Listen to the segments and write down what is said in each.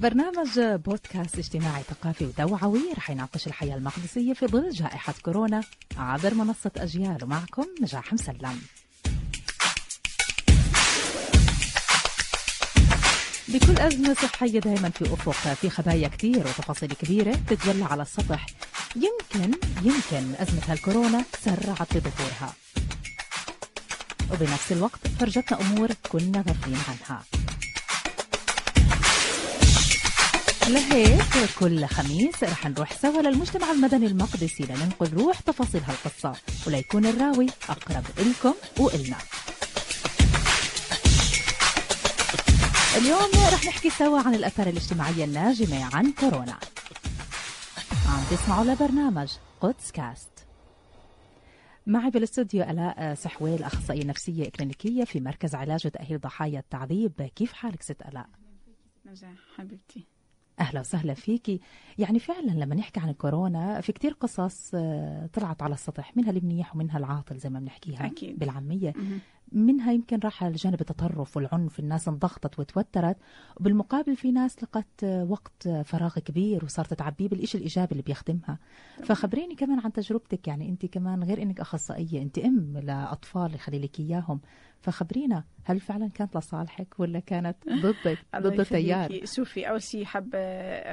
برنامج بودكاست اجتماعي ثقافي وتوعوي رح يناقش الحياة المقدسية في ظل جائحة كورونا عبر منصة أجيال ومعكم نجاح مسلم. بكل أزمة صحية دائما في أفق في خبايا كثير وتفاصيل كبيرة تتجلى على السطح. يمكن يمكن أزمة هالكورونا سرعت في ظهورها وبنفس الوقت فرجتنا أمور كنا غافلين عنها. لهيك كل خميس رح نروح سوا للمجتمع المدني المقدسي لننقل روح تفاصيل هالقصة وليكون الراوي أقرب إلكم وإلنا. اليوم رح نحكي سوا عن الأثار الاجتماعية الناجمة عن كورونا. عم تسمعوا لبرنامج قدس كاست معي بالاستوديو الاء سحويل أخصائية نفسية كلينيكية في مركز علاج وتأهيل ضحايا التعذيب. كيف حالك ست الاء نجاح حبيبتي. أهلا وسهلا فيكي. يعني فعلا لما نحكي عن الكورونا في كتير قصص آه، طلعت على السطح منها المنيح ومنها العاطل زي ما بنحكيها أكيد. بالعامية. منها يمكن راح لجانب التطرف والعنف الناس انضغطت وتوترت. وبالمقابل في ناس لقت وقت فراغ كبير وصارت تعبيه بالإشي الإيجابي اللي بيخدمها. فخبريني كمان عن تجربتك يعني أنت كمان غير أنك أخصائية أنت أم لأطفال خلي لك إياهم. فخبرينا هل فعلا كانت لصالحك ولا كانت ضدك؟ ضد التيار. شوفي أول شيء حابة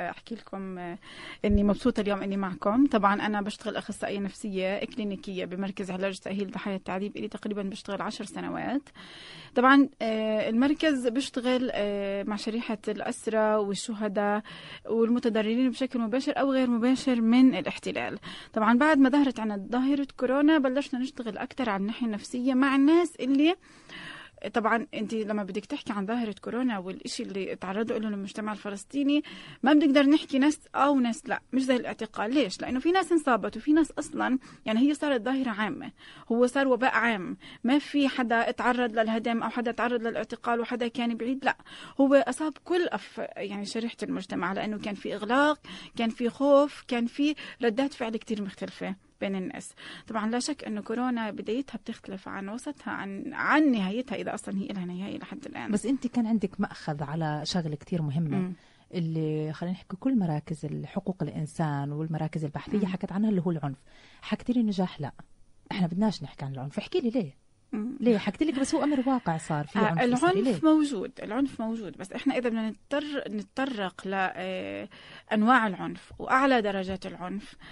أحكي لكم آه، إني مبسوطة اليوم إني معكم. طبعا أنا بشتغل أخصائية نفسية كلينيكية بمركز علاج تأهيل ضحايا التعذيب لي تقريبا بشتغل عشر سنوات. طبعا آه، المركز بيشتغل آه، مع شريحة الاسرى والشهداء والمتضررين بشكل مباشر أو غير مباشر من الاحتلال. طبعا بعد ما ظهرت عنا ظاهره كورونا بلشنا نشتغل أكثر على الناحية النفسية مع الناس اللي طبعا أنت لما بدك تحكي عن ظاهرة كورونا والشيء اللي تعرضوا له المجتمع الفلسطيني ما بنقدر نحكي ناس آه وناس لا مش زي الاعتقال. ليش؟ لأنه في ناس انصابت وفي ناس أصلا يعني هي صارت ظاهرة عامة هو صار وباء عام. ما في حدا تعرض للهدم أو حدا تعرض للاعتقال وحدا كان بعيد لا. هو أصاب كل أف يعني شريحة المجتمع لأنه كان في إغلاق كان في خوف كان في ردات فعل كتير مختلفة. بين الناس. طبعا لا شك انه كورونا بدايتها بتختلف عن وسطها عن عن نهايتها إذا أصلا هي لها نهاية لحد الآن. بس أنت كان عندك مأخذ على شغلة كتير مهمة مم. اللي خلينا نحكي كل مراكز حقوق الإنسان والمراكز البحثية مم. حكت عنها اللي هو العنف. حكت لي نجاح؟ لا. إحنا بدناش نحكي عن العنف. احكي لي ليه. ليه؟ حكيت لك بس هو أمر واقع صار في آه، عنف العنف موجود العنف موجود. بس إحنا إذا بدنا نضطر نتطرق لانواع العنف وأعلى درجات العنف آه،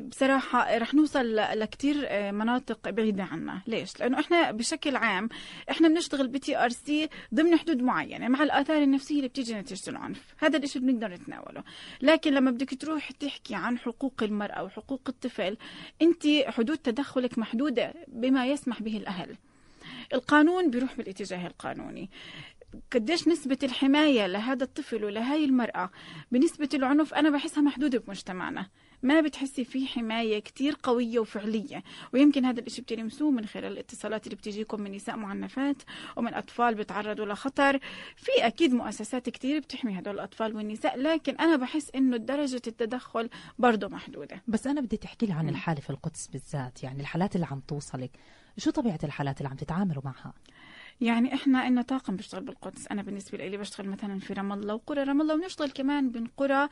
بصراحة رح نوصل لكتير آه، مناطق بعيدة عنا. ليش؟ لأنه إحنا بشكل عام إحنا بنشتغل ب TRC ضمن حدود معينة مع الآثار النفسية اللي بتيجي نتيجة العنف. هذا الإشي بنقدر نتناوله. لكن لما بدك تروح تحكي عن حقوق المرأة وحقوق الطفل أنت حدود تدخلك محدودة بما يسمح به الأهل. القانون بيروح بالاتجاه القانوني. قديش نسبة الحماية لهذا الطفل ولهاي المرأة بنسبة العنف أنا بحسها محدودة بمجتمعنا. ما بتحسي في حماية كتير قوية وفعلية. ويمكن هذا الإشي بتلمسوه من خلال الاتصالات اللي بتجيكم من نساء معنفات ومن أطفال بتعرضوا لخطر. في أكيد مؤسسات كتير بتحمي هدول الأطفال والنساء لكن أنا بحس إنه درجة التدخل برضه محدودة. بس أنا بدي تحكي لي عن مم. الحالة في القدس بالذات يعني الحالات اللي عم توصلك. شو طبيعة الحالات اللي عم تتعاملوا معها؟ يعني إحنا عندنا طاقم بيشتغل بالقدس. أنا بالنسبة لي بشتغل مثلا في رام الله وقرى رام الله وبنشتغل كمان بين قرى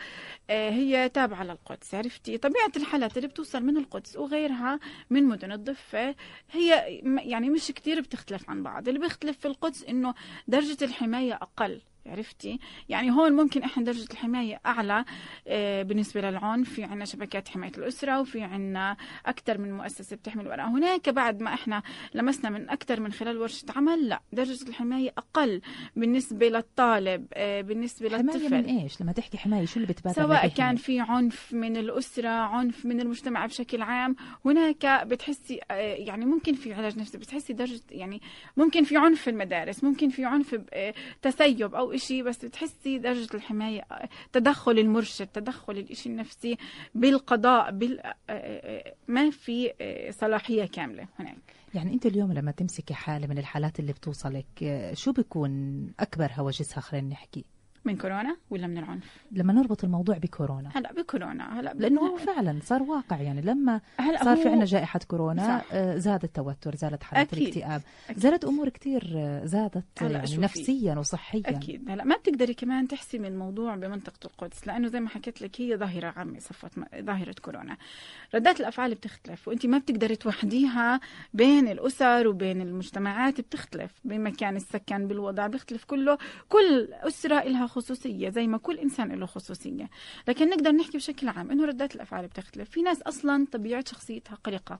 آه، هي تابعة للقدس عرفتي؟ طبيعة الحالات اللي بتوصل من القدس وغيرها من مدن الضفة هي يعني مش كتير بتختلف عن بعض. اللي بيختلف في القدس إنه درجة الحماية أقل. عرفتي؟ يعني هون ممكن إحنا درجة الحماية أعلى آه، بالنسبة للعنف في عنا شبكات حماية الأسرة وفي عنا أكثر من مؤسسة بتحمي المراه هناك بعد ما إحنا لمسنا من أكثر من خلال ورشة عمل لا درجة الحماية أقل بالنسبة للطالب آه، بالنسبة حماية من للطفل. إيش؟ لما تحكي حماية شو اللي بتبادر سواء؟ كان في عنف من الأسرة عنف من المجتمع بشكل عام. هناك بتحسي آه، يعني ممكن في علاج نفسي بتحسي درجة يعني ممكن في عنف في المدارس ممكن في عنف تسيب أو إشي بس بتحسي درجة الحماية تدخل المرشد تدخل الإشي النفسي بالقضاء بال آه، آه، ما في آه، صلاحية كاملة هناك. يعني أنت اليوم لما تمسكي حالة من الحالات اللي بتوصلك شو بيكون أكبر هواجسها خلينا نحكي. من كورونا ولا من العنف لما نربط الموضوع بكورونا هلا بكورونا هلا لأنه هو فعلا صار واقع يعني لما هلا صار هو- في عندنا جائحة كورونا صح. آه، زاد التوتر زادت حالة أكيد. الاكتئاب أكيد. زادت أمور كثير آه، زادت يعني. نفسيا وصحيا أكيد هلا ما بتقدري كمان تحسمي الموضوع بمنطقة القدس لأنه زي ما حكيت لك هي ظاهرة عامة صفت ظاهرة كورونا ردات الأفعال بتختلف وانت ما بتقدري توحديها بين الأسر وبين المجتمعات بتختلف بمكان السكن بالوضع بيختلف كله كل أسرة لها خصوصيه زي ما كل إنسان له خصوصية. لكن نقدر نحكي بشكل عام إنه ردات الأفعال بتختلف. في ناس أصلا طبيعة شخصيتها قلقة.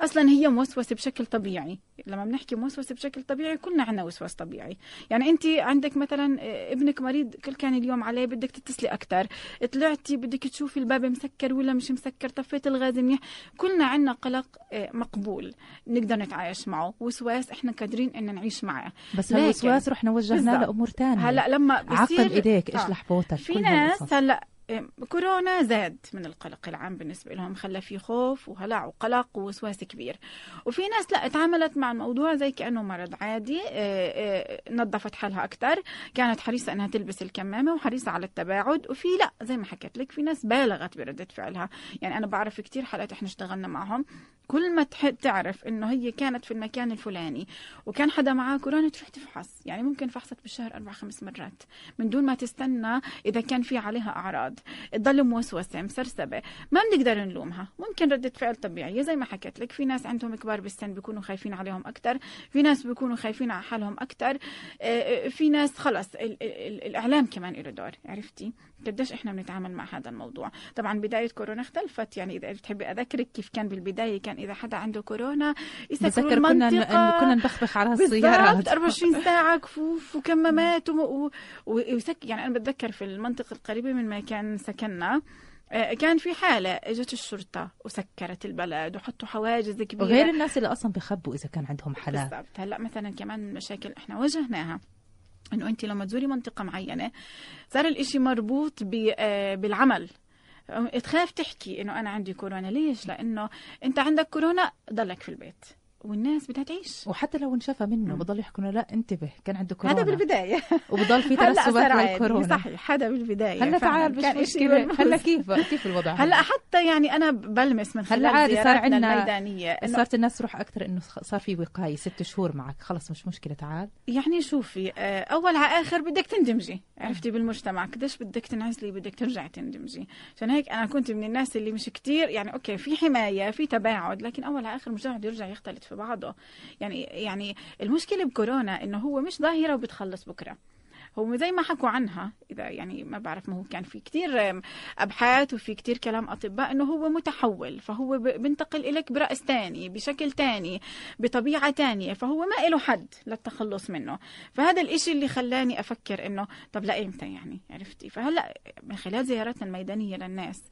أصلا هي موسوسة بشكل طبيعي. لما بنحكي موسوسة بشكل طبيعي كلنا عندنا وسواس طبيعي. يعني أنت عندك مثلا آه، ابنك مريض كل كان اليوم عليه بدك تتصلي أكثر طلعتي بدك تشوفي الباب مسكر ولا مش مسكر طفيت الغاز منيح. كلنا عندنا قلق آه، مقبول. نقدر نتعايش معه. وسواس إحنا قادرين ان نعيش معه. بس هالوسواس رحنا وجهناه بالضبط. لأمور ثانية هلا لما بصير عقل إيديك آه. اشلح بوتك في ناس. هلا كورونا زاد من القلق العام بالنسبة لهم خلى في خوف وهلع وقلق ووسواس كبير. وفي ناس لا تعاملت مع الموضوع زي كأنه مرض عادي إيه، إيه، نظفت حالها أكثر كانت حريصة أنها تلبس الكمامة وحريصة على التباعد. وفي لا زي ما حكيت لك في ناس بالغت بردة فعلها. يعني أنا بعرف كتير حالات إحنا اشتغلنا معهم. كل ما تح- تعرف إنه هي كانت في المكان الفلاني وكان حدا معاه كورونا تروح تفحص. يعني ممكن فحصت بالشهر أربع خمس مرات. من دون ما تستنى إذا كان في عليها أعراض. تضل موسوسة مسرسبة. ما بنقدر نلومها. ممكن ردة فعل طبيعية. زي ما حكيت لك في ناس عندهم كبار بالسن بيكونوا خايفين عليهم أكثر في ناس بيكونوا خايفين على حالهم أكثر في ناس خلص ال- ال- الإعلام كمان له دور. عرفتي؟ قديش إحنا بنتعامل مع هذا الموضوع. طبعا بداية كورونا اختلفت يعني إذا بتحبي أذكرك كيف كان بالبداية كان إذا حدا عنده كورونا يسكروا بتذكر كنا المنطقة كنا نبخبخ على السيارات. 24 ساعة كفوف وكمامات وم- و- و- وسك يعني أنا بتذكر في المنطقة القريبة من مكان سكننا آه، كان في حالة إجت الشرطة وسكرت البلد وحطوا حواجز كبيرة. وغير الناس اللي أصلا بخبوا إذا كان عندهم حالات. بالضبط. هلأ مثلا كمان من المشاكل إحنا واجهناها. إنه انت لما تزوري منطقة معينة صار الإشي مربوط آه، بالعمل. تخاف تحكي إنه أنا عندي كورونا. ليش؟ لأنه أنت عندك كورونا ضلك في البيت. والناس بدها تعيش. وحتى لو انشفى منه. بضل يحكوا له لا انتبه كان عنده كورونا. هذا بالبداية. وبضل في ترسبات للكورونا صحيح هذا بالبداية هلا تعال مش مشكلة. هلا كيف كيف الوضع هلا؟ حتى يعني أنا بلمس من خلال هلا عادي صار عنا- الميدانية صارت الناس تروح أكثر إنه صار في وقاية ست شهور معك. خلص مش مشكلة تعال. يعني شوفي آه، أول على آخر بدك تندمجي. عرفتي بالمجتمع قديش بدك تنعزلي بدك ترجعي تندمجي. عشان هيك أنا كنت من الناس اللي مش كتير يعني أوكي في حماية في تباعد لكن أول على آخر المجتمع بده يرجع يختلط في بعضه. يعني يعني المشكلة بكورونا إنه هو مش ظاهرة وبتخلص بكرة. هو زي ما حكوا عنها إذا يعني ما بعرف ما هو كان في كتير آم، أبحاث وفي كتير كلام أطباء إنه هو متحول. فهو بنتقل اليك برأس تاني بشكل تاني بطبيعة تانية. فهو ما له حد للتخلص منه. فهذا الإشي اللي خلاني أفكر إنه طب لايمتى يعني؟ عرفتي؟ فهلأ من خلال زياراتنا الميدانية للناس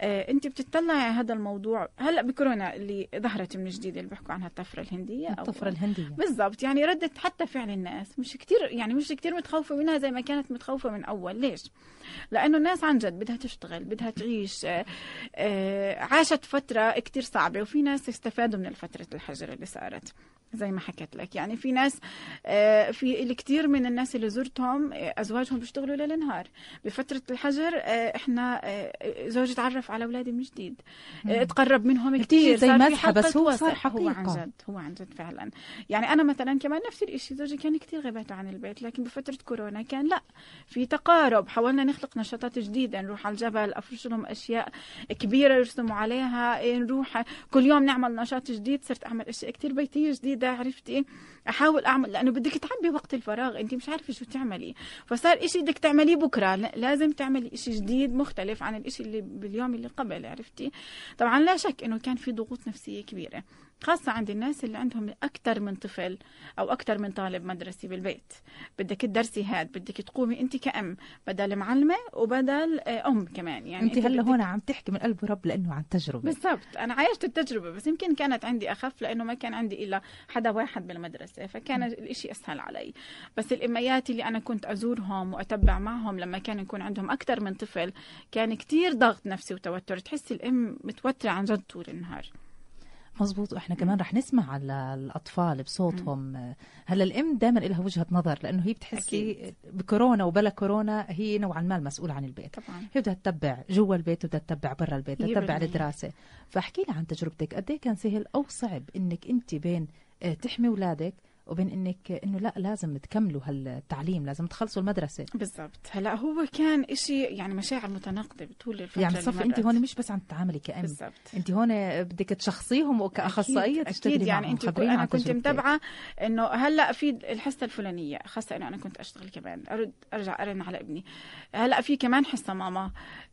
انت بتطلعي على هذا الموضوع هلا بكورونا اللي ظهرت من جديد اللي بيحكوا عنها الطفرة الهندية أو- الطفرة الهندية بالضبط يعني ردت حتى فعل الناس مش كتير يعني مش كتير متخوفة منها زي ما كانت متخوفة من أول ليش؟ لأنه الناس عن جد بدها تشتغل بدها تعيش آه، آه، عاشت فترة كتير صعبة وفي ناس استفادوا من فترة الحجر اللي صارت زي ما حكيت لك. يعني في ناس آه، في الكثير من الناس اللي زرتهم آه، أزواجهم بيشتغلوا ليل نهار. بفترة الحجر آه، إحنا زوجي تعرف على أولادي من جديد. تقرب منهم كثير زي مزحة، بس هو. صار هو حقيقة. عن جد هو عن جد فعلا. يعني أنا مثلا كمان نفس الشيء زوجي كان كثير غيبته عن البيت لكن بفترة كورونا كان لا. في تقارب حاولنا نخلق نشاطات جديدة نروح على الجبل أفرش لهم أشياء كبيرة يرسموا عليها إيه، نروح كل يوم نعمل نشاط جديد. صرت أعمل أشياء كثير بيتية جديدة. عرفتي؟ أحاول أعمل لأنه بدك تعبي وقت الفراغ أنت مش عارفة شو تعملي. فصار إشي بدك تعمليه بكرة لا- لازم تعملي إشي جديد مختلف عن الإشي اللي باليوم اللي قبل عرفتي؟ طبعا لا شك إنه كان في ضغوط نفسية كبيرة. خاصة عند الناس اللي عندهم أكثر من طفل أو أكثر من طالب مدرسي بالبيت. بدك تدرسي هاد بدك تقومي أنت كأم بدل معلمة وبدل آه، أم كمان. يعني أنت هلأ هون عم تحكي من قلب رب لأنه عن تجربة. بالضبط. أنا عايشت التجربة بس يمكن كانت عندي أخف لأنه ما كان عندي إلا حدا واحد بالمدرسة فكان الإشي أسهل علي. بس الإميات اللي أنا كنت أزورهم وأتبع معهم لما كان يكون عندهم أكثر من طفل كان كتير ضغط نفسي وتوتر. تحسي الأم متوترة عن جد طول النهار. مزبوط وإحنا كمان رح نسمع على الأطفال بصوتهم. هلا الأم دائما لها وجهة نظر لأنه هي بتحسي. بكورونا وبلا كورونا هي نوعا ما المسؤولة عن البيت. طبعا. هي بدها تتبع جوا البيت وبدها تتبع برا البيت بدها تتبع. الدراسة. فاحكي لي عن تجربتك. قد إيه كان سهل أو صعب إنك أنت بين آه، تحمي أولادك وبين إنك إنه لا لازم تكملوا هالتعليم لازم تخلصوا المدرسة بالضبط هلا هو كان إشي يعني مشاعر متناقضة طول الفترة يعني صفي أنت. هون مش بس عم تتعاملي كأم بالضبط أنت هون بدك تشخصيهم وكأخصائية أكيد, تشتغلي أكيد يعني. أنت أنا كنت. متابعة إنه هلأ في الحصة الفلانية خاصة إنه أنا كنت أشتغل كمان أرد أرجع أرن على ابني هلأ في كمان حصة ماما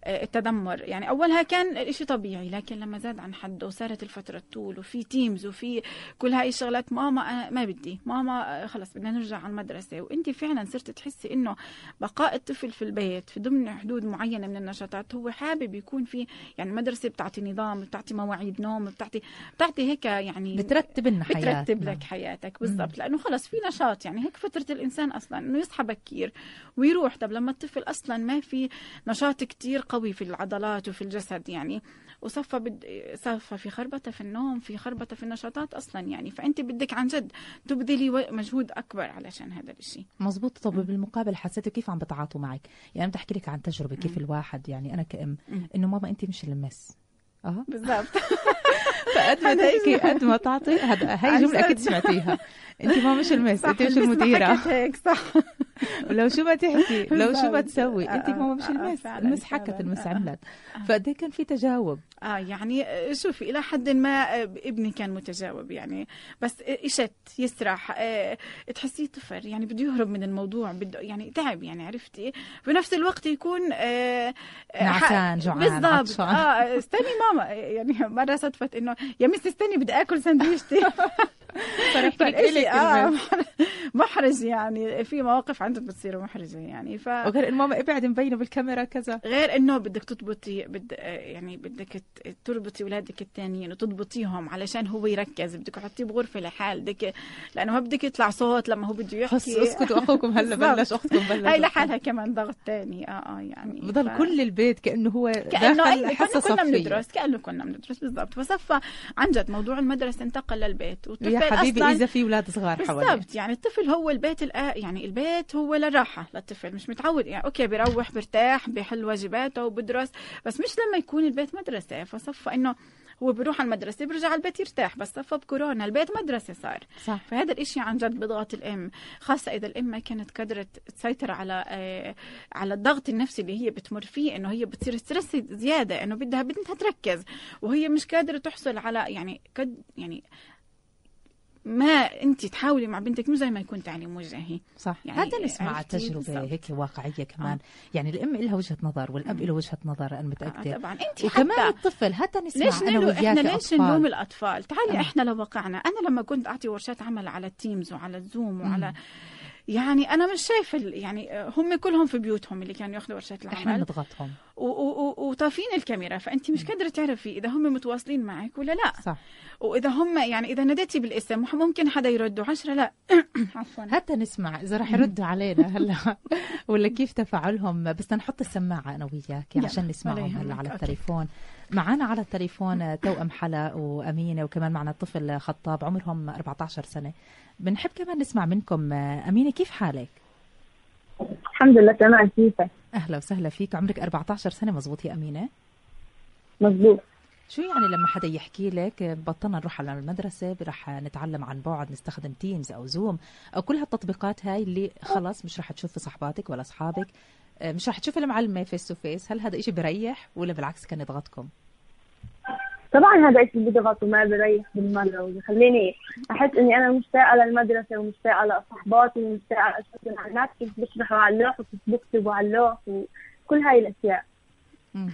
التدمر. يعني أولها كان الإشي طبيعي لكن لما زاد عن حده وصارت الفترة طول وفي تيمز وفي كل هاي الشغلات ماما أنا ما بدي. ماما آه، خلص بدنا نرجع على المدرسة. وأنت فعلا صرت تحسي إنه بقاء الطفل في البيت في ضمن حدود معينة من النشاطات هو حابب يكون في يعني المدرسة بتعطي نظام بتعطي مواعيد نوم بتعطي بتعطي هيك يعني بترتب لنا حياتنا. بترتب لك حياتك بالضبط. لأنه خلص في نشاط. يعني هيك فطره الإنسان أصلا إنه يصحى بكير ويروح. طب لما الطفل أصلا ما في نشاط كتير قوي في العضلات وفي الجسد يعني. وصفى بد... صفى في خربطة في النوم في خربطة في النشاطات أصلا يعني. فأنت بدك عن جد تبذلي مجهود أكبر علشان هذا الشيء مزبوط طب بالمقابل حسيتوا كيف عم بتعاطوا معك؟ يعني بدي احكي لك عن تجربة كيف الواحد يعني أنا كأم. إنه ماما انت مش المس آه بالضبط. فقد ما تحكي قد ما تعطي هذا هاي عن جملة أكيد. سمعتيها. انت ما مش المس انت مش المديرة. هيك صح. ولو شو ما تحكي لو شو ما. تسوي أنت آه، ماما مش آه، المس المس حكت. المس آه. عملت فقد كان في تجاوب آه يعني آه، شوفي إلى حد ما آه، ابني كان متجاوب يعني بس آه، إشت يسرح آه، تحسيه طفل يعني بده يهرب من الموضوع بده يعني تعب يعني عرفتي في نفس الوقت يكون آه، آه، نعسان، جوعان، بالضبط. آه استني ماما يعني مرة صدفت إنه يا مس استني بدي آكل سندويشتي فرحت لك آه. محرج يعني في مواقف عن جد بتصير محرجه يعني ف وغير إنه ماما ابعد مبينة بالكاميرا كذا. غير إنه بدك تضبطي بد يعني بدك تربطي اولادك الثانيين وتضبطيهم علشان هو يركز. بدك تحطيه بغرفة لحال بدك لأنه ما بدك يطلع صوت لما هو بده يحكي. اسكتوا أخوكم هلا. بلش أختكم بلش. هاي لحالها كمان ضغط تاني. آه آه يعني بضل ف- كل البيت كأنه هو كأنه حصه كنا بندرس كأنه كنا بندرس بالضبط. فصفى عن جد موضوع المدرسة انتقل للبيت والطفل يا حبيبي إذا في أولاد صغار حواليه بالضبط. يعني الطفل هو البيت. يعني البيت هو للراحة للطفل مش متعود. يعني أوكي بيروح برتاح بيحل واجباته وبدرس بس مش لما يكون البيت مدرسة. فصفى إنه هو بيروح على المدرسة بيرجع على البيت يرتاح بس صفى بكورونا البيت مدرسة صار. صح. فهذا الإشي عن جد بضغط الأم خاصة إذا الأم ما كانت قدرت تسيطر على آه على الضغط النفسي اللي هي بتمر فيه إنه هي بتصير ستريس زيادة إنه بدها بدها تركز. وهي مش قادرة تحصل على يعني قد يعني ما انت تحاولي مع بنتك مش زي ما يكون تعليم موجهي صح. يعني هذا نسمع تجربه. هيك واقعية كمان. يعني الأم لها وجهة نظر والأب له وجهة نظر أنا آه متاكده طبعا. انت وكمان حتى الطفل حتى نسمع ليش أنا وياك إحنا ليش نلوم. الأطفال؟ تعالي آه. إحنا لو وقعنا أنا لما كنت أعطي ورشات عمل على التيمز وعلى الزوم وعلى مم. يعني أنا مش شايفة يعني آه، هم كلهم في بيوتهم اللي كانوا ياخذوا ورشات إحنا العمل نضغطهم و- و- وطافين الكاميرا فأنت مش قادرة تعرفي إذا هم متواصلين معك ولا لا. صح. وإذا هم يعني إذا ناديتي بالاسم ممكن حدا يرد وعشرة لا. عفوا. حتى نسمع إذا رح يردوا علينا هلا. ولا كيف تفاعلهم. بس نحط السماعة أنا وياك يلا، عشان نسمعهم هلا. على. التليفون. معنا على التليفون توأم حلا وأمينة وكمان معنا طفل خطاب عمرهم 14 سنة. بنحب كمان نسمع منكم أمينة كيف حالك؟ الحمد لله تمام كيفك أهلا وسهلا فيك عمرك 14 سنة مزبوط يا أمينة مزبوط شو يعني لما حدا يحكي لك بطلنا نروح على المدرسة رح نتعلم عن بعد نستخدم Teams أو Zoom أو كل هالتطبيقات هاي اللي خلص مش رح تشوفي صحباتك ولا أصحابك آه، مش رح تشوفي المعلمة face to face هل هذا إشي بريح ولا بالعكس كان يضغطكم؟ طبعا هذا شيء بيضغط وما بريح بالمرة وبخليني أحس إني أنا مشتاقة للمدرسة ومشتاقة لصحباتي ومشتاقة أشوف مع الناس كيف بيشرحوا على اللوح وكيف بيكتبوا على اللوح وكل هاي الأشياء مم.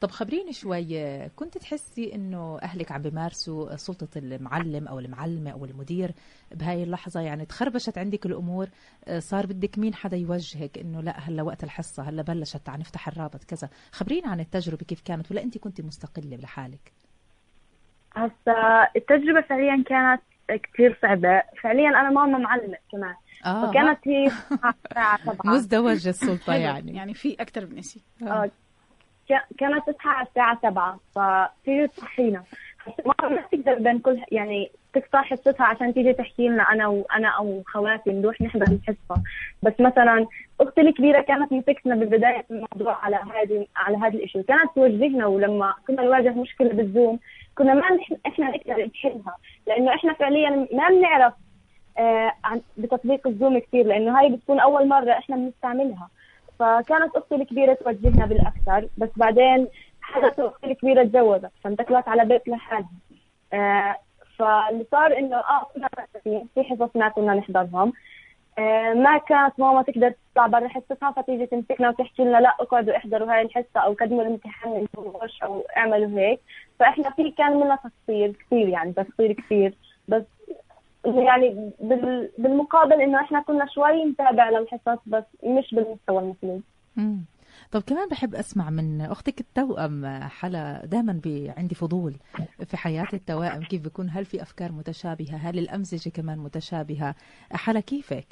طب خبريني شوي كنت تحسي إنه أهلك عم بيمارسوا سلطة المعلم أو المعلمة أو المدير بهاي اللحظة؟ يعني تخربشت عندك الأمور آه، صار بدك مين حدا يوجهك إنه لا هلأ وقت الحصة هلأ بلشت تعال نفتح الرابط كذا؟ خبرينا عن التجربة كيف كانت ولا أنت كنت مستقلة لحالك؟ هسا التجربة فعليا كانت كثير صعبة. فعليا أنا ماما معلمة كمان. آه وكانت هي الساعة 7 مزدوجة السلطة حلو. يعني. يعني في أكثر من شيء آه، كانت تصحى على الساعة سبعة فتصير تصحينا ما ما تقدر بين كل يعني تقطع حصتها عشان تيجي تحكي لنا أنا وأنا أو خواتي نروح نحضر الحصة. بس مثلا أختي الكبيرة كانت مسكتنا ببدايه الموضوع على هذه على هذا الشيء كانت توجهنا ولما كنا نواجه مشكلة بالزوم كنا ما إحنا نقدر نحلها. لأنه إحنا فعليا ما بنعرف آه بتطبيق الزوم كثير لأنه هاي بتكون أول مرة إحنا بنستعملها. فكانت أختي الكبيرة توجهنا بالأكثر بس بعدين حدث أختي الكبيرة تزوجت فانتقلت على بيت لحالها. آه فاللي صار إنه آه كنا في حصص ما كنا نحضرهم. آه ما كانت ماما تقدر تطلع برا حصتها فتيجي تمسكنا وتحكي لنا لا اقعدوا احضروا هاي الحصة أو قدموا الامتحان أو اعملوا هيك. فإحنا في كان منا تقصير كثير يعني تقصير كثير. بس يعني بالمقابل إنه إحنا كنا شوي نتابع للحصص بس مش بالمستوى المطلوب طب كمان بحب أسمع من أختك التوأم حلا دائما عندي فضول في حياة التوائم كيف بيكون؟ هل في أفكار متشابهة؟ هل الأمزجة كمان متشابهة؟ حلا كيفك؟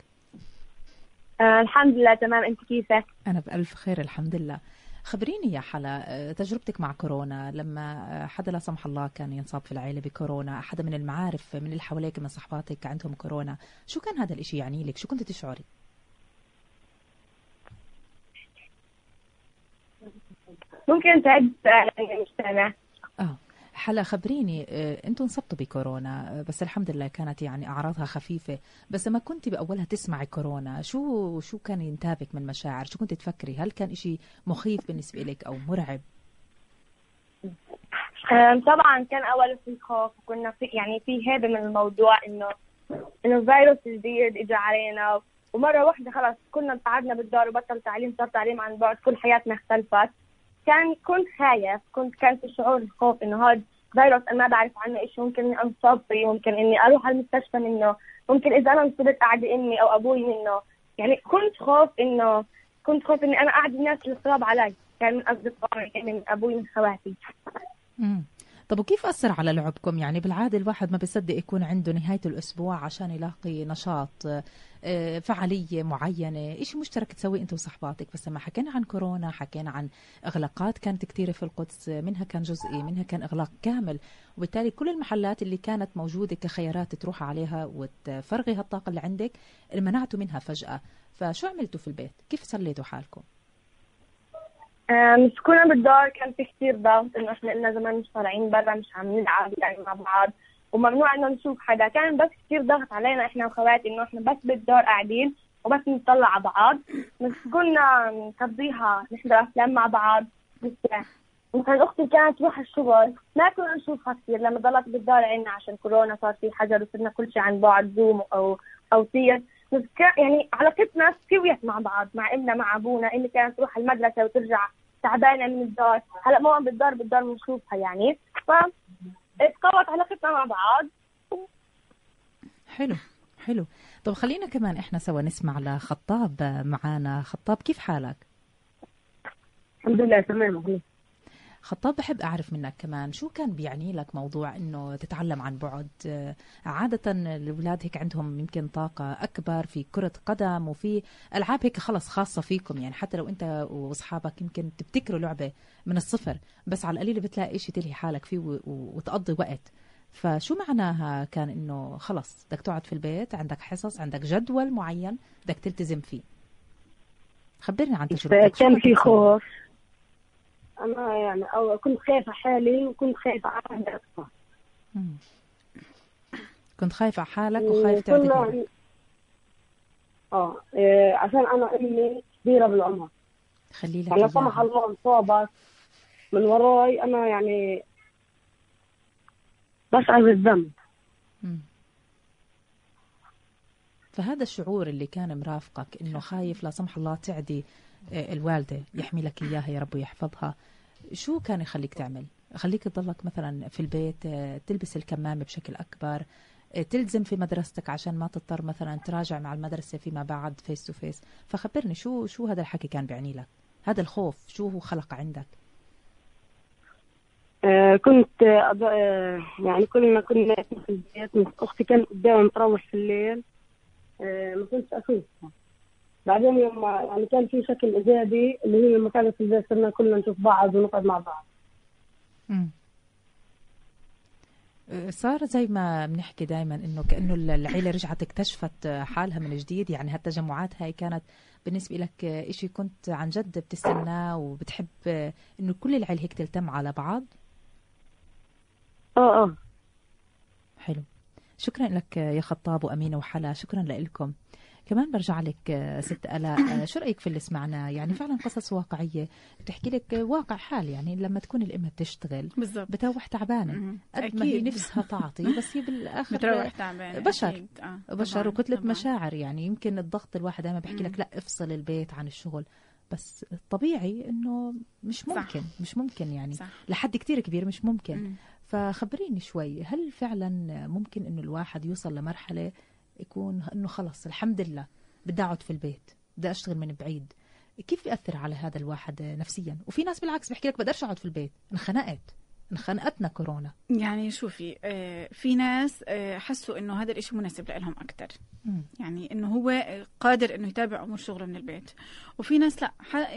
آه الحمد لله تمام. أنت كيفك؟ أنا بألف خير الحمد لله. خبريني يا حلا آه، تجربتك مع كورونا لما آه، حدا لا سمح الله كان ينصاب في العائله بكورونا حدا من المعارف من اللي حواليك من صحباتك عندهم كورونا شو كان هذا الإشي يعني لك؟ شو كنت تشعري؟ ممكن تعد آه حلا خبريني آه، أنتم انصبتوا بكورونا آه، بس الحمد لله كانت يعني أعراضها خفيفة. بس لما كنت بأولها تسمعي كورونا شو شو كان ينتابك من مشاعر؟ شو كنت تفكري؟ هل كان إشي مخيف بالنسبة لك أو مرعب؟ طبعا كان أول في خوف. وكنا في يعني في هيبة من الموضوع إنه إنه الفيروس الجديد اجى علينا. ومرة واحدة خلاص كلنا قعدنا بالدار وبطل تعليم صار تعليم عن بعد كل حياتنا اختلفت. كان كنت خايف كنت كان في شعور الخوف إنه هذا فيروس أنا ما بعرف عنه إيش ممكن إني انصاب فيه ممكن إني أروح على المستشفى منه ممكن إذا أنا انصبت أعدي امي أو أبوي منه. يعني كنت خوف إنه كنت خوف إني أنا أعدي الناس اللي صاب علي كان من أصدقائي يعني من أبوي من خواتي. طب وكيف أثر على لعبكم؟ يعني بالعادة الواحد ما بيصدق يكون عنده نهاية الأسبوع عشان يلاقي نشاط آه، فعالية معينة إشي مشترك تسويه أنت وصحباتك. بس لما حكينا عن كورونا حكينا عن إغلاقات كانت كثيرة في القدس منها كان جزئي منها كان إغلاق كامل. وبالتالي كل المحلات اللي كانت موجودة كخيارات تروح عليها وتفرغي هالطاقة اللي عندك منعتوا منها فجأة. فشو عملتوا في البيت؟ كيف سليتوا حالكم؟ مسكونا بالدار كان في كثير ضغط إنه إحنا قلنا زمان مش طالعين برا مش عم نلعب يعني مع بعض وممنوع إنه نشوف حدا. كان بس كثير ضغط علينا إحنا وخواتي إنه إحنا بس بالدار قاعدين وبس نطلع على بعض. بس كنا نقضيها نحضر أفلام مع بعض مثلا أختي كانت تروح الشغل ما كنا نشوفها كثير لما ضلت بالدار عنا عشان كورونا صار في حجر وصرنا كل شيء عن بعد زوم أو أو تير بس يعني علاقتنا سويت مع بعض مع ابننا مع أبونا امي كانت تروح المدرسة وترجع تعبانة من الدار هلأ ماما بالدار بالدار بنشوفها يعني. ف اتقوت علاقتنا مع بعض. حلو حلو. طب خلينا كمان إحنا سوا نسمع لخطاب معانا. خطاب كيف حالك؟ الحمد لله تمام خطاب بحب أعرف منك كمان شو كان بيعني لك موضوع أنه تتعلم عن بعد؟ عادة الأولاد هيك عندهم يمكن طاقة أكبر في كرة قدم وفي ألعاب هيك خلص خاصة فيكم يعني حتى لو أنت وأصحابك يمكن تبتكروا لعبة من الصفر بس على القليل بتلاقي شيء تلهي حالك فيه وتقضي وقت. فشو معناها كان إنه خلص بدك تقعد في البيت عندك حصص عندك جدول معين بدك تلتزم فيه؟ خبرني عن تجربتك. كان في خوف. أنا يعني أو كنت خايفة حالي وكنت خايفة على أكثر كنت خايفة على حالك وخايف تعتذر آه إيه عشان أنا أمي كبيرة بالعمر. خلي لك لا سمح الله انصابت من وراي أنا يعني بشعر بالذنب. فهذا الشعور اللي كان مرافقك إنه خايف لا سمح الله تعدي آه، الوالدة يحمي لك إياها يا رب ويحفظها. شو كان يخليك تعمل؟ خليك تضلك مثلا في البيت آه، تلبس الكمامة بشكل أكبر آه، تلزم في مدرستك عشان ما تضطر مثلا تراجع مع المدرسة فيما بعد face to face فخبرني شو شو هذا الحكي كان بيعني لك؟ هذا الخوف شو هو خلق عندك؟ آه كنت آه يعني كلنا كنا في البيت أختي كانت قدامي تروح في الليل آه ما كنتش أشوفها. بعدين يوم يعني كان في شكل إيجابي اللي هي لما كانت في البيت صرنا كلنا نشوف بعض ونقعد مع بعض. امم صار زي ما بنحكي دائما إنه كأنه العيلة رجعت اكتشفت حالها من جديد. يعني هالتجمعات هاي كانت بالنسبة لك إشي كنت عن جد بتستناه وبتحب إنه كل العيلة هيك تلتم على بعض؟ آه آه. حلو. شكرا لك يا خطاب وأمينة وحلا. شكرا لكم كمان برجع لك آه، ست ألاء آه، شو رأيك في اللي سمعناه يعني فعلا قصص واقعية بتحكي لك واقع حال يعني لما تكون الام بتشتغل بالضبط بتروح تعبانة قد ما هي. نفسها تعطي بس هي بالآخر بتروح تعبانة بشر. آه. بشر طبعاً، وكتلة طبعاً. مشاعر يعني يمكن الضغط الواحد دائما بيحكي لك لا افصل البيت عن الشغل بس الطبيعي إنه مش صح. ممكن مش ممكن يعني صح لحد كتير كبير مش ممكن مم. فخبريني شوي هل فعلا ممكن إنه الواحد يوصل لمرحلة يكون إنه خلص الحمد لله بدي أقعد في البيت بدي أشتغل من بعيد. كيف بيأثر على هذا الواحد نفسيا؟ وفي ناس بالعكس بيحكي لك بقدرش أقعد في البيت انخنقت انخنقتنا كورونا. يعني شوفي آه، في ناس آه، حسوا إنه هذا الإشي مناسب لهم أكثر. يعني إنه هو قادر إنه يتابع أمور شغله من البيت. وفي ناس لا ح-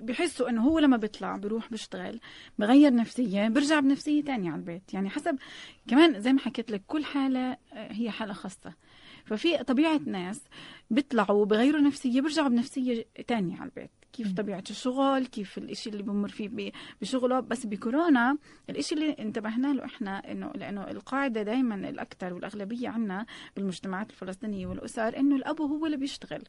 بحسوا إنه هو لما بيطلع بيروح بيشتغل بغير نفسية بيرجع بنفسية تانية على البيت. يعني حسب كمان زي ما حكيت لك كل حالة آه، هي حالة خاصة. ففي طبيعة ناس بيطلعوا بغيروا نفسية بيرجعوا بنفسية تانية على البيت كيف. طبيعة الشغل كيف الإشي اللي بمر فيه بشغله بس بكورونا الإشي اللي انتبهنا له إحنا إنه لأنه القاعدة دايما الأكثر والأغلبية عنا بالمجتمعات الفلسطينية والأسر إنه الأب هو اللي بيشتغل.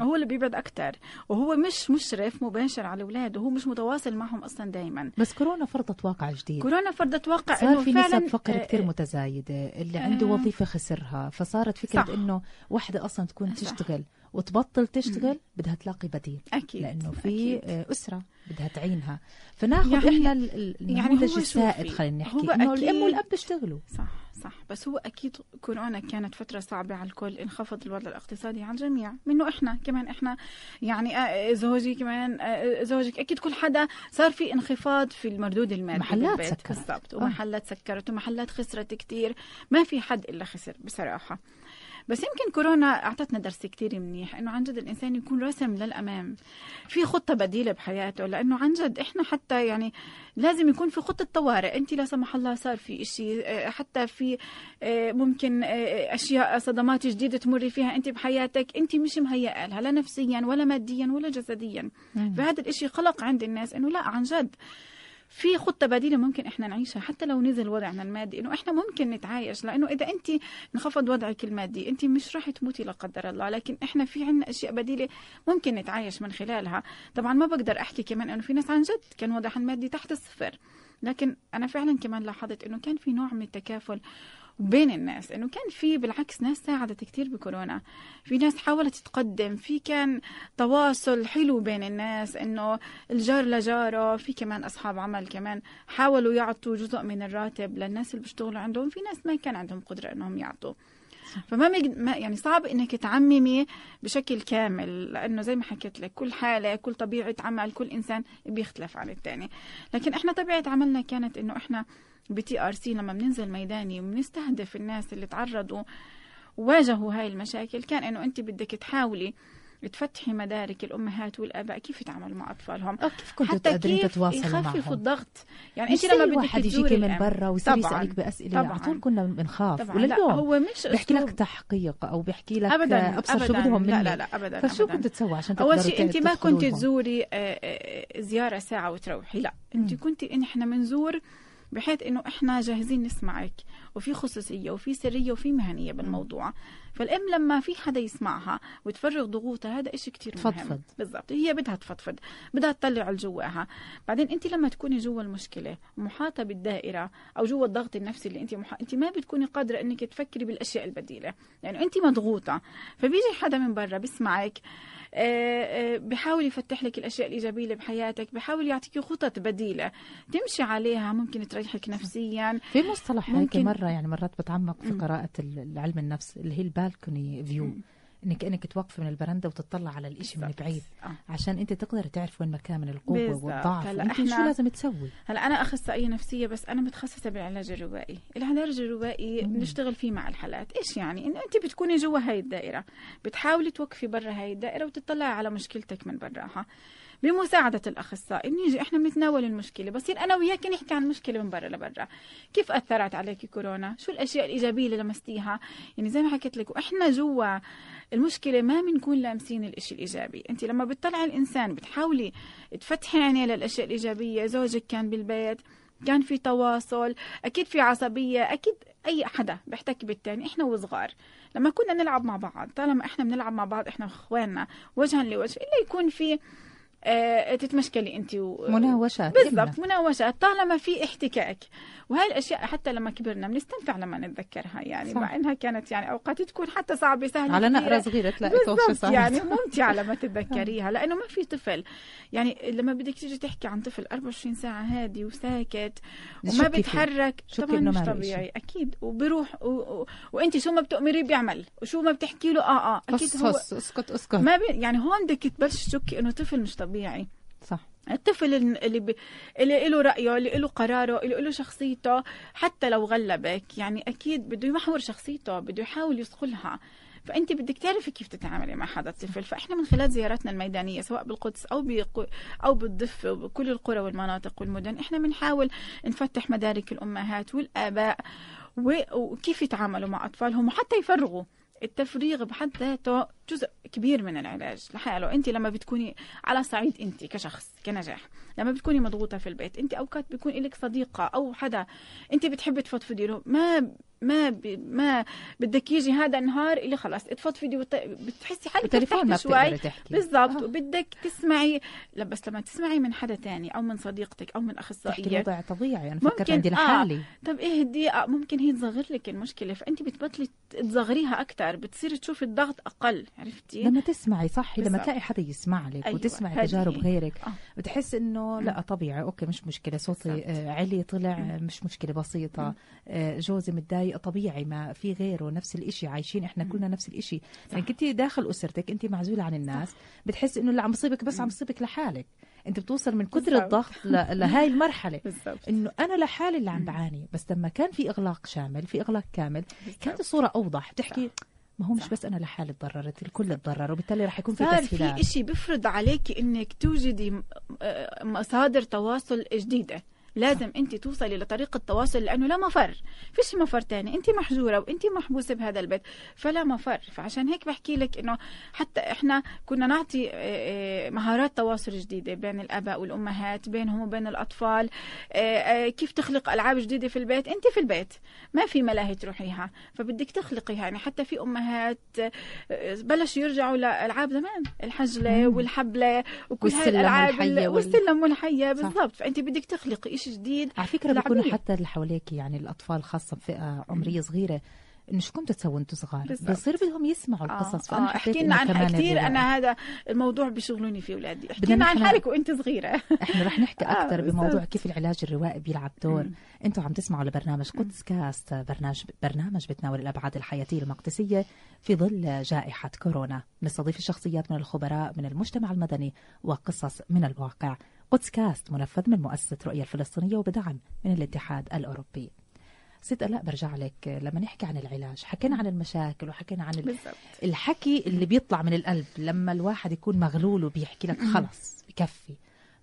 هو اللي بيبعد أكثر وهو مش مشرف مباشر على أولاده. هو مش متواصل معهم أصلا دايما. بس كورونا فرضت واقع جديد. كورونا فرضت واقع صار في فعلا نسب فقر آه، كثير متزايدة. اللي عنده آه. وظيفة خسرها. فصارت فكرة صح. إنه وحدة أصلا تكون صح. تشتغل. وتبطل تشتغل بدها تلاقي بديل. أكيد لأنه في أكيد. آه، أسرة بدها تعينها. فناخذ يعني- يعني النموذج هو السائد خلينا نحكي الأم أكيد- والأب بيشتغلوا. صح صح. بس هو أكيد كورونا كانت فترة صعبة على الكل انخفض الوضع الاقتصادي على الجميع منه إحنا. كمان إحنا يعني آه، زوجي كمان آه، زوجك أكيد كل حدا صار في انخفاض في المردود المادي محلات. سكرت. بالضبط. ومحلات سكرت ومحلات خسرت كتير. ما في حد إلا خسر بصراحة. بس يمكن كورونا أعطتنا درس كتير منيح إنه عن جد الإنسان يكون رسم للأمام. في خطة بديلة بحياته لأنه عن جد إحنا حتى يعني لازم يكون في خطة طوارئ. انت لا سمح الله صار في إشي آه، حتى في آه، ممكن آه، أشياء صدمات جديدة تمري فيها انت بحياتك. انت مش مهيئة لها لا نفسيا ولا ماديا ولا جسديا. فهذا الإشي خلق عند الناس إنه لا عن جد في خطة بديلة ممكن إحنا نعيشها حتى لو نزل وضعنا المادي إنه إحنا ممكن نتعايش. لأنه إذا أنت انخفض وضعك المادي أنت مش راح تموتي لا قدر الله. لكن إحنا في عنا أشياء بديلة ممكن نتعايش من خلالها. طبعا ما بقدر أحكي كمان إنه في ناس عن جد كان وضعها المادي تحت الصفر. لكن أنا فعلا كمان لاحظت إنه كان في نوع من التكافل. بين الناس انه كان في بالعكس ناس ساعدت كثير بكورونا. في ناس حاولت تقدم في كان تواصل حلو بين الناس إنه الجار لجاره في كمان أصحاب عمل كمان حاولوا يعطوا جزء من الراتب للناس اللي بيشتغلوا عندهم. في ناس ما كان عندهم قدرة إنهم يعطوا. فما مج... ما يعني صعب إنك تعممي بشكل كامل لأنه زي ما حكيت لك كل حالة كل طبيعة عمل كل إنسان بيختلف عن الثاني لكن إحنا طبيعة عملنا كانت إنه إحنا ب TRC لما بننزل ميداني وبنستهدف الناس اللي تعرضوا واجهوا هاي المشاكل كان إنه أنت بدك تحاولي تفتحي مدارك الأمهات والآباء كيف يتعاملوا مع أطفالهم آه، كيف كنتوا حتى تقدرين تتواصلوا يخففوا معهم الضغط يعني انت لما بدك واحد يجيكي من. برا ويصير بأسئلة طبعاً. على طول كنا بنخاف ولليوم هو مش بيحكي لك. تحقيق أو بيحكي لك ابدا أبصر شو أبداً. بدهم منك لا لا لا ابدا فشو. كنت تسوي عشان أول شيء انت ما كنت؟ تزوري آه، آه، زيارة ساعة وتروحي لا انت. كنت إحنا بنزور بحيث إنه إحنا جاهزين نسمعك وفي خصوصية وفي سرية وفي مهنية بالموضوع. فالأم لما في حدا يسمعها وتفرغ ضغوطها هذا إشي كتير مهم. تفضفض. بالضبط. هي بدها تفضفض بدها تطلع اللي جواها بعدين أنت لما تكوني جوا المشكلة محاطة بالدائرة أو جوا الضغط النفسي اللي أنت محا... أنت ما بتكوني قادرة إنك تفكري بالأشياء البديلة. لأنه أنت مضغوطة فبيجي حدا من برا آه، بحاول يفتح لك الأشياء الإيجابية اللي بحياتك بحاول يعطيكي خطط بديلة. تمشي عليها ممكن تريحك نفسيا. في مصطلح هيك ممكن- مرة يعني مرات بتعمق في. قراءة علم النفس اللي هي البالكوني فيو. انك كانك توقفي من البرندة وتطلع على الإشي من. بعيد آه. عشان أنت تقدر تعرف وين مكان من القوة. والضعف هلا وانت شو لازم تسوي هلا أنا اخصائيه نفسية بس أنا متخصصة بالعلاج الروائي العلاج الروائي. بنشتغل فيه مع الحالات إيش يعني انه أنت بتكوني جوا هاي الدائرة بتحاولي توقفي برا هاي الدائرة وتطلعي على مشكلتك من براها بمساعدة الأخصائي. بنيجي إحنا بنتناول المشكلة. بصير أنا وياك نحكي عن المشكلة من برا لبرا. كيف أثرت عليك كورونا؟ شو الأشياء الإيجابية اللي لمستيها؟ يعني زي ما حكيت لك وإحنا جوا المشكلة ما بنكون لامسين الإشي الإيجابي. أنت لما بتطلعي الإنسان بتحاولي تفتحي عينيه للأشياء الإيجابية. زوجك كان بالبيت كان في تواصل أكيد في عصبية أكيد أي حدا بيحتك بالتاني. إحنا وصغار لما كنا نلعب مع بعض طالما إحنا بنلعب مع بعض إحنا إخواننا وجها لوجه إلا يكون في تتمشكلي انت و... مناوشات بالضبط مناوشات طالما في احتكاك. وهي الأشياء حتى لما كبرنا بنستنفع لما نتذكرها يعني صح. مع إنها كانت يعني أوقات تكون حتى صعبة سهلة على نقرة صغيرة تلاقي بالضبط يعني ممتعة لما تتذكريها لأنه ما في طفل. يعني لما بدك تيجي تحكي عن طفل 24 ساعة هادي وساكت وما بيتحرك طبعا مش طبيعي أكيد. وبروح و... و... وانت شو ما بتؤمريه بيعمل وشو ما بتحكي له آه آه أكيد هو اسكت اسكت. ما بي... يعني هون بدك تبلش تشكي إنه طفل مش طبيعي. صح. الطفل اللي ب... اللي له رأيه اللي له قراره اللي له شخصيته حتى لو غلبك يعني أكيد بده يمحور شخصيته بده يحاول يصقلها فأنت بدك تعرفي كيف تتعاملي مع هذا الطفل. فإحنا من خلال زياراتنا الميدانية سواء بالقدس أو بقو أو بالضفه وبكل القرى والمناطق والمدن إحنا بنحاول نفتح مدارك الأمهات والآباء وكيف يتعاملوا مع أطفالهم وحتى يفرغوا التفريغ بحد ذاته جزء كبير من العلاج لحاله. انت لما بتكوني على صعيد انت كشخص كنجاح لما بتكوني مضغوطة في البيت انت أوقات بيكون لك صديقة أو حدا انت بتحبي تفضفضي له ما ما ب... ما بدك يجي هذا النهار اللي خلاص تفضفضي وت... بتحسي حالك بالتليفون شوي. بالضبط. آه. وبدك تسمعي بس لما تسمعي من حدا تاني أو من صديقتك أو من أخصائية تحكي وضع طبيعي. أنا فكرت عندي لحالي. آه. طب إيه الدقيقه ممكن هي تصغر لك المشكلة فأنت بتبطلي تصغريها أكثر بتصيري تشوفي الضغط أقل. عرفتي؟ لما تسمعي صح لما تلاقي حدا يسمع لك أيوة. وتسمعي تجارب غيرك آه. بتحس إنه لا طبيعي أوكي مش مشكلة صوتي آه علي طلع مم. مش مشكلة بسيطة. آه جوزي متضايق طبيعي ما في غيره نفس الإشي عايشين إحنا كلنا نفس الإشي. يعني كنت داخل أسرتك انت معزولة عن الناس بتحس إنه لا عم بصيبك بس عم بصيبك لحالك. أنت بتوصل من كثر الضغط لهاي المرحلة. إنه أنا لحالي اللي عم بعاني بس لما كان في إغلاق شامل في إغلاق كامل كانت الصورة أوضح. بتحكي ما هو مش بس أنا لحالي تضررت الكل تضرر وبالتالي رح يكون في تسهيلات. في شيء بيفرض عليك إنك توجدي مصادر تواصل جديدة. لازم انت توصلي لطريقة تواصل لأنه لا مفر. فيش مفر تاني. انت محجورة وانت محبوسة بهذا البيت. فلا مفر. فعشان هيك بحكي لك إنه حتى إحنا كنا نعطي آه، آه، مهارات تواصل جديدة بين الآباء والأمهات بينهم وبين الأطفال. آه، كيف تخلق ألعاب جديدة في البيت؟ انت في البيت. ما في ملاهي تروحيها. فبدك تخلقيها. يعني حتى في أمهات بلشوا يرجعوا لألعاب زمان. الحجلة والحبلة وكل هاي الألعاب والسلم والحية. بالضبط. فأنت بدك تخلقي شيء جديد على فكرة بيكونوا حتى اللي حواليك يعني الأطفال خاصة بفئه عمرية صغيرة انه شو كنتوا تسووا أنتم صغار؟ بصير بدهم يسمعوا القصص آه. فانا آه. احكي لنا عن كثير أنا هذا الموضوع بيشغلوني فيه اولادي احكي لنا عن حالك وانت صغيرة. إحنا رح نحكي أكثر آه بموضوع كيف العلاج الروائي بيلعب دور. أنتم عم تسمعوا لبرنامج قدس كاست برنامج برنامج بتناول الأبعاد الحياتية المقدسية في ظل جائحة كورونا. نستضيف الشخصيات من الخبراء من المجتمع المدني وقصص من الواقع. قدس كاست منفذ من مؤسسة رؤية الفلسطينية وبدعم من الاتحاد الأوروبي. ست لا برجع لك. لما نحكي عن العلاج حكينا عن المشاكل وحكينا عن بالزبط. الحكي اللي بيطلع من القلب. لما الواحد يكون مغلول وبيحكي لك خلص بكفي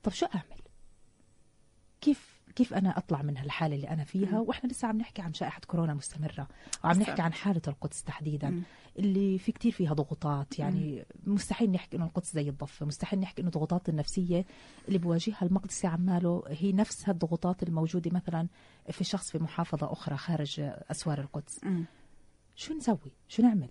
طب شو أعمل؟ كيف كيف أنا أطلع من هالحالة اللي أنا فيها؟ وإحنا لسه عم نحكي عن جائحه كورونا مستمرة. وعم نحكي عن حالة القدس تحديدا. اللي في كتير فيها ضغوطات. يعني مستحيل نحكي إنه القدس زي الضفة. مستحيل نحكي إنه الضغوطات النفسية اللي بواجهها المقدسي عماله هي نفس الضغوطات الموجودة مثلا في شخص في محافظة أخرى خارج أسوار القدس. شو نسوي؟ شو نعمل؟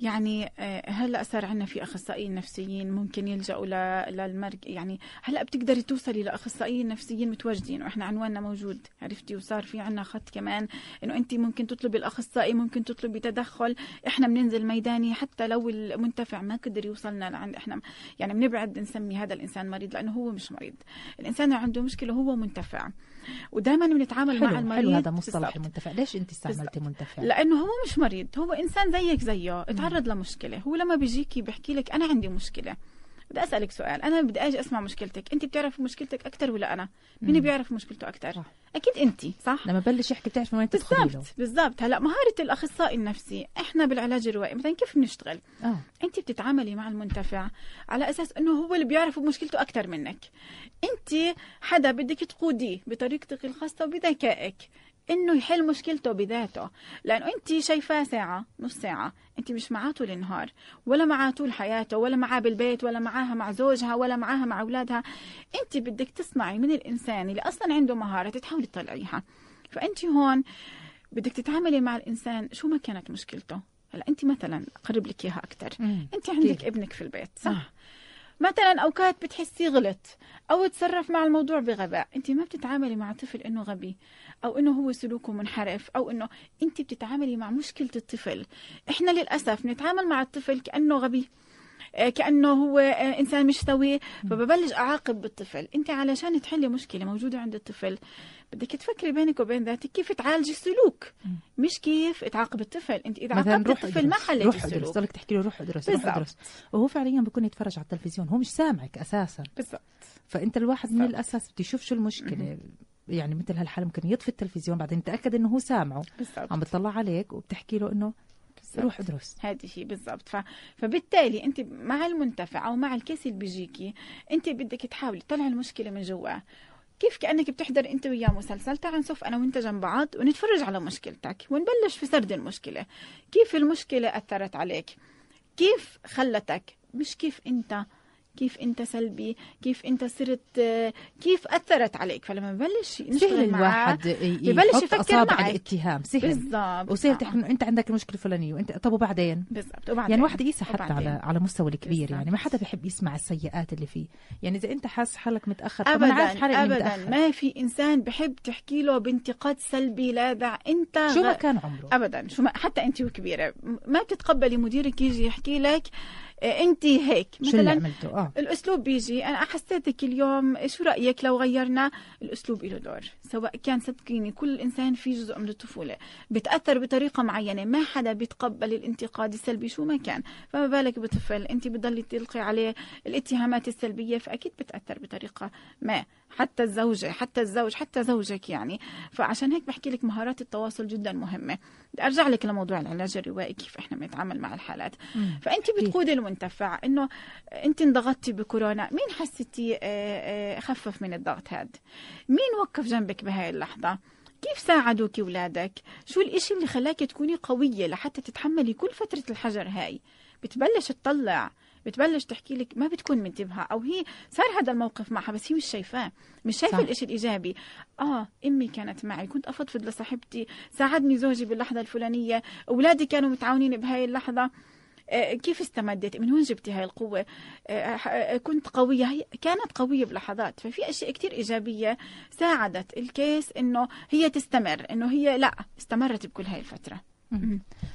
يعني آه، هلا صار عندنا في أخصائيين نفسيين ممكن يلجأوا للمرج؟ يعني هلا بتقدري توصلي لأخصائيين نفسيين متواجدين وإحنا عنواننا موجود عرفتي؟ وصار في عندنا خط كمان إنه انت ممكن تطلبي الأخصائي ممكن تطلبي تدخل. إحنا بننزل ميداني حتى لو المنتفع ما قدر يوصلنا لعند إحنا يعني بنبعد نسمي هذا الإنسان مريض لأنه هو مش مريض. الإنسان عنده مشكلة هو منتفع. ودائما بنتعامل مع المريض حلو هذا مصطلح المنتفع ليش أنت استعملتي منتفع؟ لأنه هو مش مريض هو إنسان زيك زيه تعرض لمشكلة. هو لما بيجيكي بيحكي لك أنا عندي مشكلة. بدي أسألك سؤال. أنا بدي أجي أسمع مشكلتك. انت بتعرفي مشكلتك أكثر ولا أنا؟ مين. بيعرف مشكلته أكثر صح. أكيد انت صح؟ لما بلش يحكي بتعرف وين تدخلي بالضبط بالضبط. هلأ مهارة الأخصائي النفسي إحنا بالعلاج الروائي مثلا كيف بنشتغل؟ آه. انت بتتعاملي مع المنتفع على أساس إنه هو اللي بيعرف مشكلته أكثر منك. انت حدا بدك تقوديه بطريقتك الخاصة وبذكائك. إنه يحل مشكلته بذاته. لأنه أنت شايفاه ساعة نص ساعة. أنت مش معاه طول النهار. ولا معاه طول حياته ولا معاه بالبيت ولا معاها مع زوجها ولا معاها مع أولادها. أنت بدك تصنعي من الإنسان اللي أصلا عنده مهارة تحاولي تطلعيها. فأنت هون بدك تتعاملي مع الإنسان شو ما كانت مشكلته. هلا أنت مثلا اقرب لك إياها أكثر. أنت عندك أكيد. ابنك في البيت آه. صح مثلا أوقات بتحسيه غلط أو تصرف مع الموضوع بغباء. أنت ما بتتعاملي مع طفل إنه غبي. أو إنه هو سلوكه منحرف أو إنه أنت بتتعاملي مع مشكلة الطفل. إحنا للأسف نتعامل مع الطفل كأنه غبي آه، كأنه هو آه، إنسان مش سوي. فببلش أعاقب بالطفل. أنت علشان تحلي مشكلة موجودة عند الطفل بدك تفكري بينك وبين ذاتك كيف تعالجي السلوك. مش كيف تعاقب الطفل. أنت إذا عاقبت الطفل ما حليتي روح أدرس. السلوك. ضلك تحكي له روح أدرس روح. أدرس. وهو فعليا بيكون يتفرج على التلفزيون هو مش سامعك أساسا. بالضبط. فأنت الواحد من بالضبط. الأساس بده يشوف شو المشكلة. يعني مثل هالحاله ممكن يطفي التلفزيون بعدين يتاكد إنه هو سامعه. بالضبط. عم بتطلع عليك وبتحكي له إنه بالضبط. روح ادرس. هذه هي بالضبط. ف... فبالتالي أنت مع المنتفع أو مع الكيس اللي بيجيكي أنت بدك تحاولي تطلعي المشكلة من جوا. كيف كأنك بتحضر أنت وياه مسلسل؟ تعال نصف أنا وأنت جنب بعض ونتفرج على مشكلتك ونبلش في سرد المشكلة. كيف المشكلة أثرت عليك؟ كيف خلتك؟ مش كيف أنت كيف أنت سلبي كيف أنت صرت كيف أثرت عليك؟ فلما ببلش سهل الواحد ببلش يفكر أصابع معك. الاتهام سهل. بالضبط. وسهل. تحكي انه أنت عندك المشكلة الفلانية وانت طب وبعدين؟ بالضبط. وبعدين يعني واحد يقيسها حتى. على على مستوى الكبير. يعني. ما حدا بيحب يسمع السيئات اللي فيه. يعني إذا أنت حاسس حالك متأخر عارف ابدا حالي إني ابدا. متأخر. ما في إنسان بحب تحكي له بانتقاد سلبي لاذع أنت شو ما كان عمره. ابدا. شو ما حتى أنت وكبيرة. ما بتتقبلي مديرك يجي يحكي لك آه، انت هيك. مثلا آه. الأسلوب بيجي. أنا حسيتك اليوم شو رأيك لو غيرنا الأسلوب له دور؟ سواء كان صدقيني كل إنسان في جزء من الطفولة بتأثر بطريقة معينة ما حدا بيتقبل الانتقاد السلبي شو ما كان. فما بالك بطفل انت بتضلي تلقي عليه الاتهامات السلبية فأكيد بتأثر بطريقة ما. حتى الزوجه حتى الزوج حتى زوجك يعني. فعشان هيك بحكي لك مهارات التواصل جدا بدي أرجع لك لموضوع العلاج الروائي كيف إحنا بنتعامل مع الحالات. مم. فانت. بتقودي المنتفع إنه انت انضغطتي بكورونا مين حسيتي آه، آه، خفف من الضغط هذا مين وقف جنبك بهاي اللحظة؟ كيف ساعدوك اولادك شو الإشي اللي خلاك تكوني قوية لحتى تتحملي كل فترة الحجر هاي؟ بتبلش تطلع. بتبلش تحكي لك ما بتكون منتبهة أو هي صار هذا الموقف معها بس هي مش شايفاه مش شايفة. الإشي الإيجابي. آه أمي كانت معي كنت أفضفض لصاحبتي ساعدني زوجي باللحظة الفلانية أولادي كانوا متعاونين بهاي اللحظة. آه، كيف استمدت؟ من وين جبتي هاي القوة؟ آه، كنت قوية هي كانت قوية بلحظات. ففي أشياء كتير إيجابية ساعدت الكيس إنه هي تستمر إنه هي لا استمرت بكل هاي الفترة.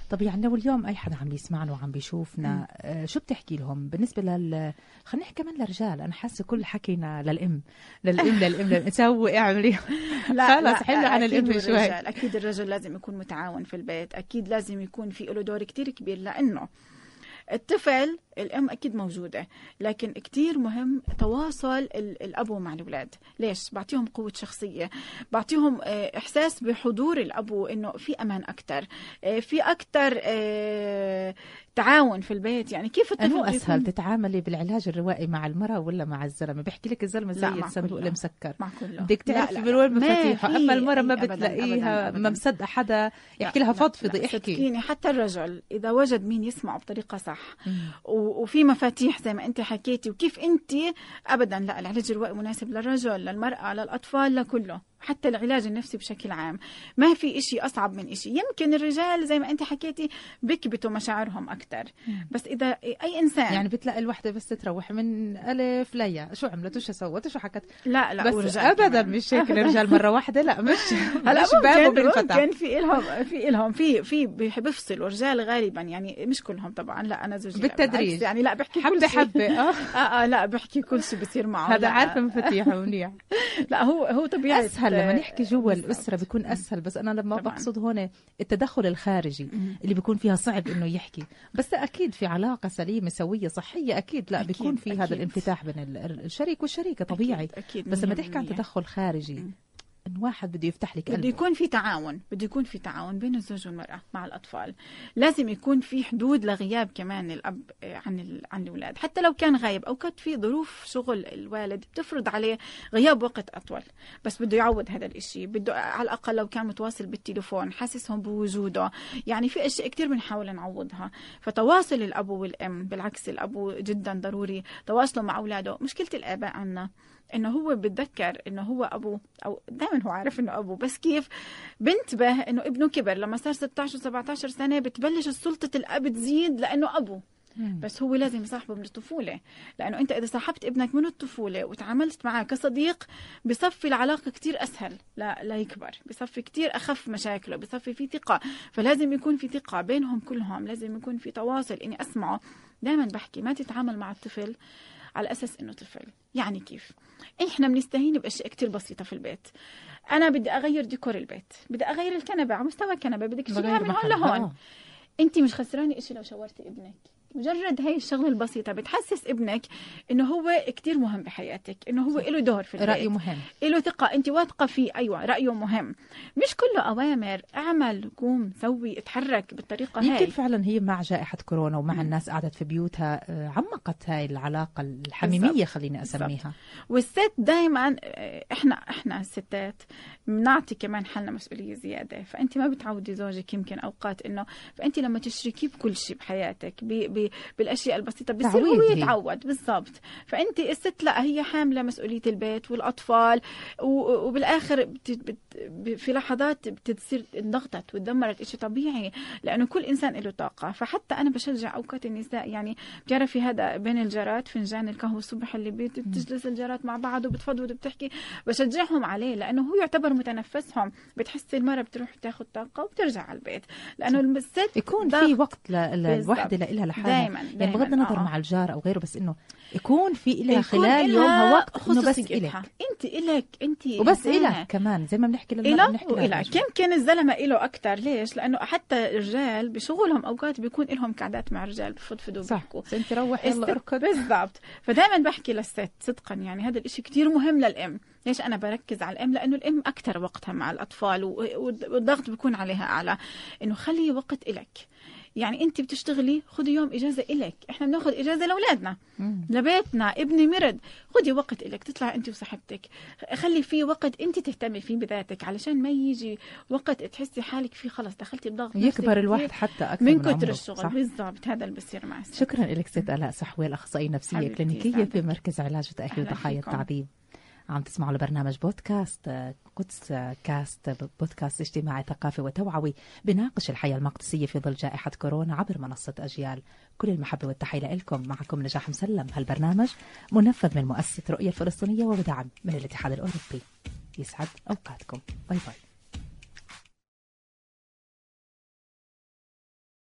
طب يعني لو اليوم أي حدا عم بيسمعنا وعم بيشوفنا آه شو بتحكي لهم؟ بالنسبة لل خلينا نحكي كمان للرجال أنا حاسة كل حكينا للأم للأم للأم للأم. سوي اعملي. خلص حلو عن الأم شوي. أكيد الرجل لازم يكون متعاون في البيت أكيد لازم يكون في له دور كتير كبير لأنه الطفل الأم أكيد موجودة لكن كتير مهم تواصل ال- الأبو مع الأولاد ليش؟ بعطيهم قوة شخصية بعطيهم آه، إحساس بحضور الأبو إنه في أمان أكتر آه، في أكتر آه، تعاون في البيت؟ يعني كيف الطفل أسهل تتعاملي بالعلاج الروائي مع المرأة ولا مع الزلمة؟ بيحكي لك الزلمة زي الصندوق. المسكر. بدك تعرفي من. وين مفاتيحه أما المرأة ما بتلاقيها ما. مصدقة حدا يحكي لها فضفضي احكي. صدقيني حتى الرجل إذا وجد مين يسمعه بطريقة صح وفي مفاتيح زي ما أنت حكيتي وكيف أنت؟ ابدا لا العلاج الروائي مناسب للرجل للمرأة للأطفال لكله. حتى العلاج النفسي بشكل عام. ما في إشي أصعب من إشي. يمكن الرجال زي ما أنت حكيتي بيكبتوا مشاعرهم أكتر. بس إذا أي إنسان يعني بتلاقي الوحدة بس تتروح من ألف ليا. شو عملت؟ وشو سوت؟ وشو حكت؟ لا لا بس ابدا كمان. مش هيك. أبداً. الرجال مرة واحدة لا مش هلا مش بابه بينفتح ممكن. في إلهم في إلهم. في في بيفصلوا. رجال غالبا يعني مش كلهم طبعا. لا أنا زوجي بالتدريج. يعني لا بحكي كل حبة شيء. حبة. آه. آه آه لا بحكي كل شيء بصير معه. هذا لا. عارفة مفاتيحه منيح. لا هو هو طبيعي. أسهل اسهل لما نحكي جوا. الأسرة بيكون أسهل بس أنا لما طبعاً. بقصد هون التدخل الخارجي. اللي بيكون فيها صعب إنه يحكي بس أكيد في علاقة سليمة سوية صحية أكيد لا أكيد، بيكون في هذا أكيد. الانفتاح بين ال- ال- الشريك والشريكة طبيعي أكيد, أكيد بس لما تحكي عن 100%. تدخل خارجي. إن واحد بده يفتح لك بده يكون في تعاون بده يكون في تعاون بين الزوج والمرأة مع الأطفال. لازم يكون في حدود لغياب كمان الأب آه، عن ال- عن الأولاد. حتى لو كان غايب أو كانت في ظروف شغل الوالد بتفرض عليه غياب وقت أطول. بس بده يعوض هذا الإشي. بده على الأقل لو كان متواصل بالتليفون حاسسهم بوجوده. يعني في أشياء كتير بنحاول نعوضها. فتواصل الأب والأم بالعكس الأب جدا ضروري تواصله مع أولاده. مشكلة الآباء عنا. إنه هو بتذكر إنه هو ابوه أو دائما هو عارف إنه ابوه بس كيف؟ بنتبه إنه ابنه كبر لما صار 16 و17 سنة بتبلش سلطه الأب تزيد لإنه ابوه. بس هو لازم يصاحبه من الطفولة لأنه أنت إذا صاحبت ابنك من الطفولة وتعاملت معه كصديق بصفي العلاقة كتير أسهل لا لا يكبر بصفي كتير أخف مشاكله بصفي في ثقة. فلازم يكون في ثقة بينهم كلهم لازم يكون في تواصل. إني أسمعه دائما بحكي ما تتعامل مع الطفل على أساس إنه طفل. يعني كيف؟ إحنا بنستهين بأشياء كتير بسيطة في البيت. أنا بدي أغير ديكور البيت. بدي أغير الكنبة على مستوى الكنبة. بدك تشيلها من هون. لهون. آه. انت مش خسرانة إشي لو شاورتي ابنك. مجرد هاي الشغلة البسيطة بتحسس ابنك إنه هو كتير مهم بحياتك إنه هو له دور في البيت. رأيه مهم. له ثقة أنت واثقة فيه. أيوة رأيه مهم. مش كله أوامر اعمل قوم سوي اتحرك بالطريقة يمكن هاي فعلا هي مع جائحة كورونا ومع. الناس قعدت في بيوتها آه، عمقت هاي العلاقة الحميمية بالضبط. خليني بالضبط. أسميها والست دائما إحنا إحنا الستات بنعطي كمان حالنا مسؤولية زيادة. فأنت ما بتعودي زوجك يمكن أوقات إنه فأنت لما تشركيه بكل شيء بحياتك ب بالأشياء البسيطة بصير هو. يتعود. بالضبط. فأنت الست لا هي حاملة مسؤولية البيت والأطفال وبالآخر بت بت في لحظات بتصير انضغطت وتدمرت شيء طبيعي لأنه كل إنسان له طاقة. فحتى أنا بشجع أوقات النساء يعني بتعرفي هذا بين الجارات فنجان القهوة الصبح اللي بتجلس الجارات مع بعض وبتفضفض وبتحكي. بشجعهم عليه لأنه هو يعتبر متنفسهم. بتحسي المرة بتروح تاخذ طاقة وبترجع على البيت. لأنه الست يكون. في وقت ل- ل- بالضبط. الوحدة لإلها لحالها دايما يعني بغض النظر آه. مع الجار أو غيره بس إنه يكون في يكون خلال إلها يومها وقت إنه بس. إلك. انت إلك انت وبس. إلك كمان زي ما بنحكي للمرأة بنحكي وإلك. يمكن الزلمة إله أكتر؟ ليش؟ لأنه حتى الرجال بشغلهم أوقات بيكون لهم قعدات مع الرجال بفضفضوا صح. أنت روح يلا أركض. بالضبط. فدائما بحكي للست صدقا يعني هذا الإشي كتير مهم للأم. ليش أنا بركز على الأم؟ لأنه الأم أكتر وقتها مع الأطفال و- والضغط بيكون عليها أعلى. إنه خلي وقت إلك. يعني انت بتشتغلي خدي يوم إجازة إلك إحنا بناخذ إجازة لأولادنا. لبيتنا ابني مرض خدي وقت إلك تطلع أنت وصاحبتك خلي في وقت أنت تهتمي فيه بذاتك علشان ما يجي وقت تحسي حالك فيه خلص دخلتي بضغط يكبر الواحد حتى أكثر من من كتر عمره. الشغل؟ بالضبط هذا اللي بصير مع الست شكرا لك ست آلاء سحوي أخصائية نفسية حبيبتي، كلينيكية في. مركز علاج أهلا ضحايا. التعذيب عم تسمعوا لبرنامج بودكاست آه، قدس آه، كاست بودكاست اجتماعي ثقافي وتوعوي بناقش الحياة المقدسية في ظل جائحة كورونا عبر منصة أجيال. كل المحبة والتحية لكم معكم نجاح مسلم. هالبرنامج منفذ من مؤسسة رؤية الفلسطينية وبدعم من الاتحاد الأوروبي. يسعد أوقاتكم. باي باي.